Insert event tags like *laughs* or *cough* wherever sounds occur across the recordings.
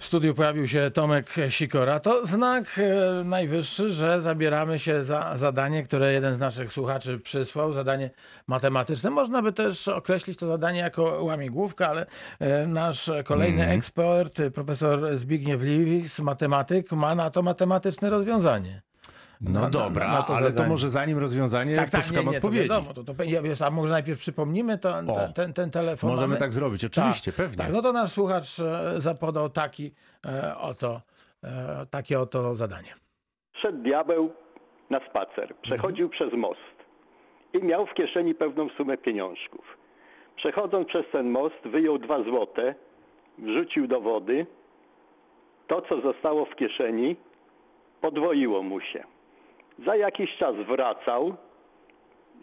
W studiu pojawił się Tomek Sikora. To znak e, najwyższy, że zabieramy się za zadanie, które jeden z naszych słuchaczy przysłał, zadanie matematyczne. Można by też określić to zadanie jako łamigłówka, ale e, nasz kolejny ekspert, e, profesor Zbigniew Liwis, matematyk, ma na to matematyczne rozwiązanie. No Na- na- dobra, na to ale to zadanie. może zanim rozwiązanie, Tak, tak, poszukam nie, nie, to odpowiedzi. wiadomo. To, to, ja wiesz, a może najpierw przypomnimy to, O, ten, ten, ten telefon? Możemy mamy? tak zrobić, oczywiście, tak, pewnie. Tak, no to nasz słuchacz e, zapodał taki e, oto, e, takie oto zadanie. Szedł diabeł na spacer. Przechodził przez most i miał w kieszeni pewną sumę pieniążków. Przechodząc przez ten most, wyjął dwa złote, wrzucił do wody. To, co zostało w kieszeni, podwoiło mu się. Za jakiś czas wracał,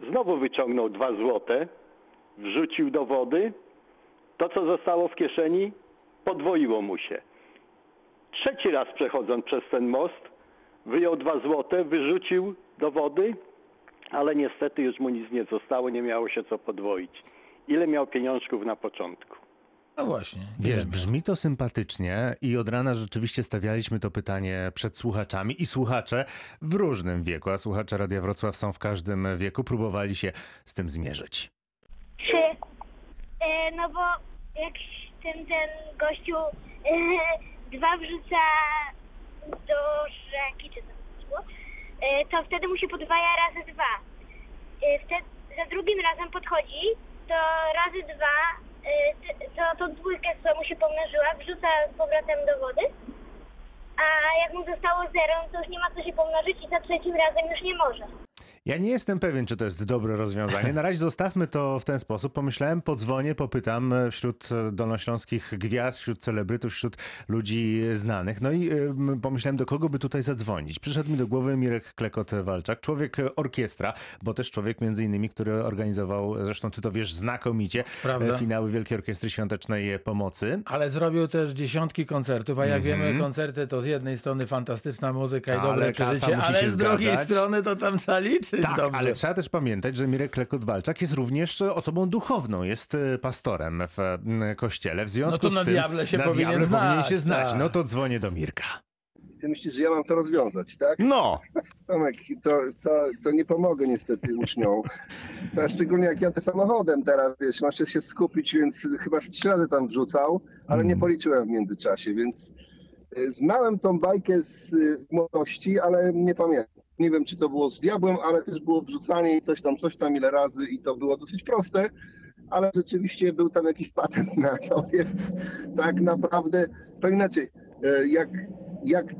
znowu wyciągnął dwa złote, wrzucił do wody. To, co zostało w kieszeni, podwoiło mu się. Trzeci raz przechodząc przez ten most, wyjął dwa złote, wyrzucił do wody, ale niestety już mu nic nie zostało, nie miało się co podwoić. Ile miał pieniążków na początku? No właśnie. Wiesz, wiemy. brzmi to sympatycznie i od rana rzeczywiście stawialiśmy to pytanie przed słuchaczami i słuchacze w różnym wieku, a słuchacze Radia Wrocław są w każdym wieku, próbowali się z tym zmierzyć. Czy, e, no bo jak ten, ten gościu e, dwa wrzuca do rzeki, czy tam było, e, to wtedy mu się podwaja razy dwa. E, wtedy, za drugim razem podchodzi, to razy dwa, e, t- to, to dwójkę, co mu się pomnożyła, wrzuca z powrotem do wody, a jak mu zostało zero, no to już nie ma co się pomnożyć i za trzecim razem już nie może. Ja nie jestem pewien, czy to jest dobre rozwiązanie. Na razie zostawmy to w ten sposób. Pomyślałem, podzwonię, popytam wśród dolnośląskich gwiazd, wśród celebrytów, wśród ludzi znanych. No i pomyślałem, do kogo by tutaj zadzwonić. Przyszedł mi do głowy Mirek Klekot-Walczak, człowiek orkiestra, bo też człowiek między innymi, który organizował, zresztą ty to wiesz znakomicie, Prawda. finały Wielkiej Orkiestry Świątecznej Pomocy. Ale zrobił też dziesiątki koncertów, a jak Mhm. wiemy, koncerty to z jednej strony fantastyczna muzyka i Ale dobre kasa przeżycie, ale z drugiej strony to tam trzeba liczyć Tak, dobrze. ale trzeba też pamiętać, że Mirek Klekot-Walczak jest również e, osobą duchowną, jest e, pastorem w e, kościele. W związku No to z na tym diable się na powinien diable znać, powinien się znać. tak. No to dzwonię do Mirka. Ty myślisz, że ja mam to rozwiązać, tak? No, *laughs* Tomek, to, to, to nie pomogę niestety uczniom. To szczególnie jak jadę samochodem teraz, wiesz, masz się skupić, więc chyba z trzy razy tam wrzucał, ale nie policzyłem w międzyczasie, więc znałem tą bajkę z, z młodości, ale nie pamiętam. Nie wiem, czy to było z diabłem, ale też było wrzucanie i coś tam, coś tam ile razy i to było dosyć proste, ale rzeczywiście był tam jakiś patent na to, *laughs* więc tak naprawdę, to inaczej, e, jak, jak, e,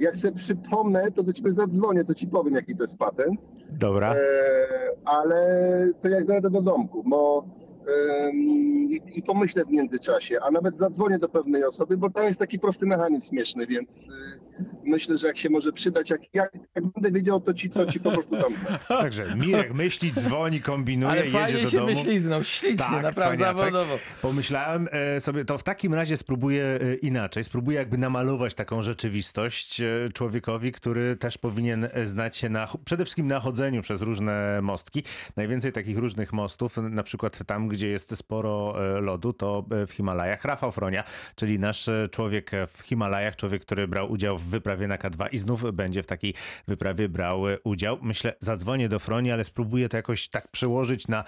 jak sobie przypomnę, to do ciebie zadzwonię, to ci powiem, jaki to jest patent, dobra. e, ale to jak dojadę do domku, bo i, i pomyślę w międzyczasie, a nawet zadzwonię do pewnej osoby, bo tam jest taki prosty mechanizm śmieszny, więc y, myślę, że jak się może przydać, jak, jak, jak będę wiedział, to ci, to ci po prostu dam. *laughs* Także Mirek myśli, dzwoni, kombinuje, ale jedzie fajnie do się domu. myśliznął, ślicznie, Tak, naprawdę cwaniaczek. zawodowo. Pomyślałem e, sobie, to w takim razie spróbuję e, inaczej. Spróbuję jakby namalować taką rzeczywistość e, człowiekowi, który też powinien znać się na, przede wszystkim na chodzeniu przez różne mostki. Najwięcej takich różnych mostów, na przykład tam, gdzie jest sporo lodu, to w Himalajach. Rafał Fronia, czyli nasz człowiek w Himalajach, człowiek, który brał udział w wyprawie na K2 i znów będzie w takiej wyprawie brał udział. Myślę, zadzwonię do Froni, ale spróbuję to jakoś tak przełożyć na,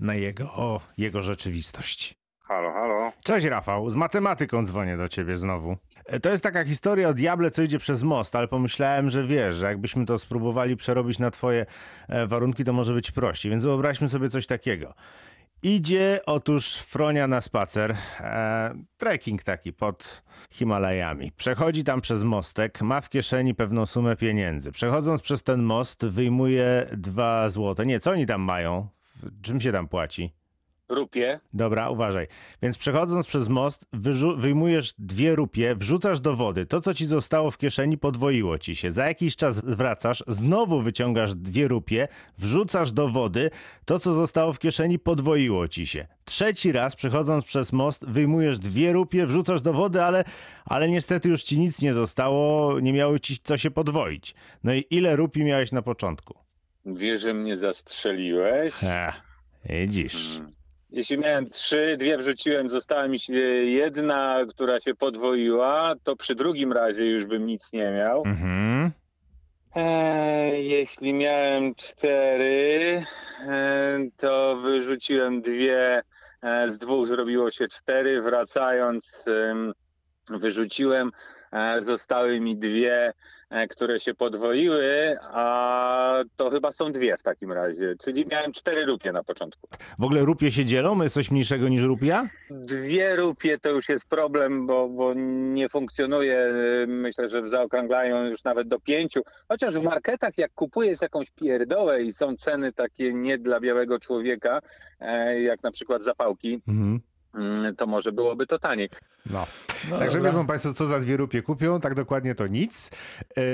na jego, o, jego rzeczywistość. Halo, halo. Cześć Rafał, z matematyką dzwonię do ciebie znowu. E, To jest taka historia o diable, co idzie przez most, ale pomyślałem, że wiesz, że jakbyśmy to spróbowali przerobić na twoje e, warunki, to może być prościej, więc wyobraźmy sobie coś takiego. Idzie otóż Fronia na spacer, e, trekking taki pod Himalajami. Przechodzi tam przez mostek, ma w kieszeni pewną sumę pieniędzy. Przechodząc przez ten most wyjmuje dwa złote. Nie, co oni tam mają? Czym się tam płaci? Rupie. Dobra, uważaj. Więc przechodząc przez most, wyjmujesz dwie rupie, wrzucasz do wody. To, co ci zostało w kieszeni, podwoiło ci się. Za jakiś czas wracasz, znowu wyciągasz dwie rupie, wrzucasz do wody. To, co zostało w kieszeni, podwoiło ci się. Trzeci raz, przechodząc przez most, wyjmujesz dwie rupie, wrzucasz do wody, ale, ale niestety już ci nic nie zostało, nie miało ci co się podwoić. No i ile rupi miałeś na początku? Wiesz, że mnie zastrzeliłeś? Ech, widzisz. Mm. Jeśli miałem trzy, dwie wrzuciłem, została mi się jedna, która się podwoiła, to przy drugim razie już bym nic nie miał. Mhm. Eee, jeśli miałem cztery, eee, to wyrzuciłem dwie, e, z dwóch zrobiło się cztery, wracając wyrzuciłem, e, zostały mi dwie, e, które się podwoiły, a to chyba są dwie w takim razie, czyli miałem cztery rupie na początku. W ogóle rupie się dzielą? Jest coś mniejszego niż rupia? Dwie rupie to już jest problem, bo, bo nie funkcjonuje. Myślę, że zaokrąglają już nawet do pięciu. Chociaż w marketach, jak kupujesz jakąś pierdołę i są ceny takie nie dla białego człowieka, e, jak na przykład zapałki, Mhm. Mm, to może byłoby to taniej. No. No Także dobra. wiedzą Państwo, co za dwie rupie kupią, tak dokładnie to nic.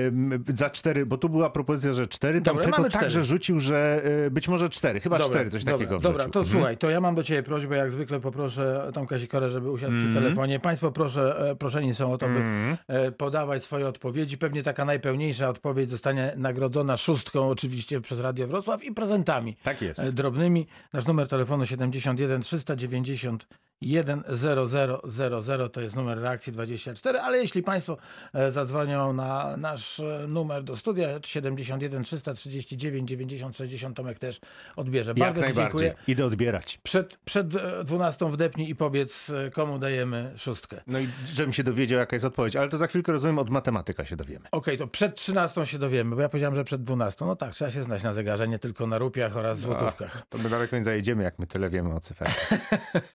Ym, za cztery, bo tu była propozycja, że cztery, tam Dobra, tylko mamy także rzucił, że y, być może cztery, chyba Dobra, cztery, coś dobra, takiego Dobra, wrzucił. to Mhm. słuchaj, to ja mam do ciebie prośbę, jak zwykle poproszę Tomka Sikorę, żeby usiadł przy Mhm. telefonie. Państwo proszę, e, proszeni są o to, by Mhm. e, podawać swoje odpowiedzi. Pewnie taka najpełniejsza odpowiedź zostanie nagrodzona szóstką oczywiście przez Radio Wrocław i prezentami Tak jest. drobnymi. Nasz numer telefonu 71 391 10000 to jest numer reakcji 24, ale jeśli Państwo e, zadzwonią na nasz e, numer do studia 71 339 90 60 Tomek też odbierze. Jak Bardzo najbardziej. dziękuję. Idę odbierać. Przed, przed e, 12 wdepnij i powiedz, e, komu dajemy szóstkę. No i żebym się dowiedział, jaka jest odpowiedź, ale to za chwilkę, rozumiem, od matematyka się dowiemy. Okej, to przed 13 się dowiemy, bo ja powiedziałem, że przed 12. No tak, trzeba się znać na zegarze, nie tylko na rupiach oraz złotówkach. To my daleko nie zajedziemy, jak my tyle wiemy o cyferach. *laughs*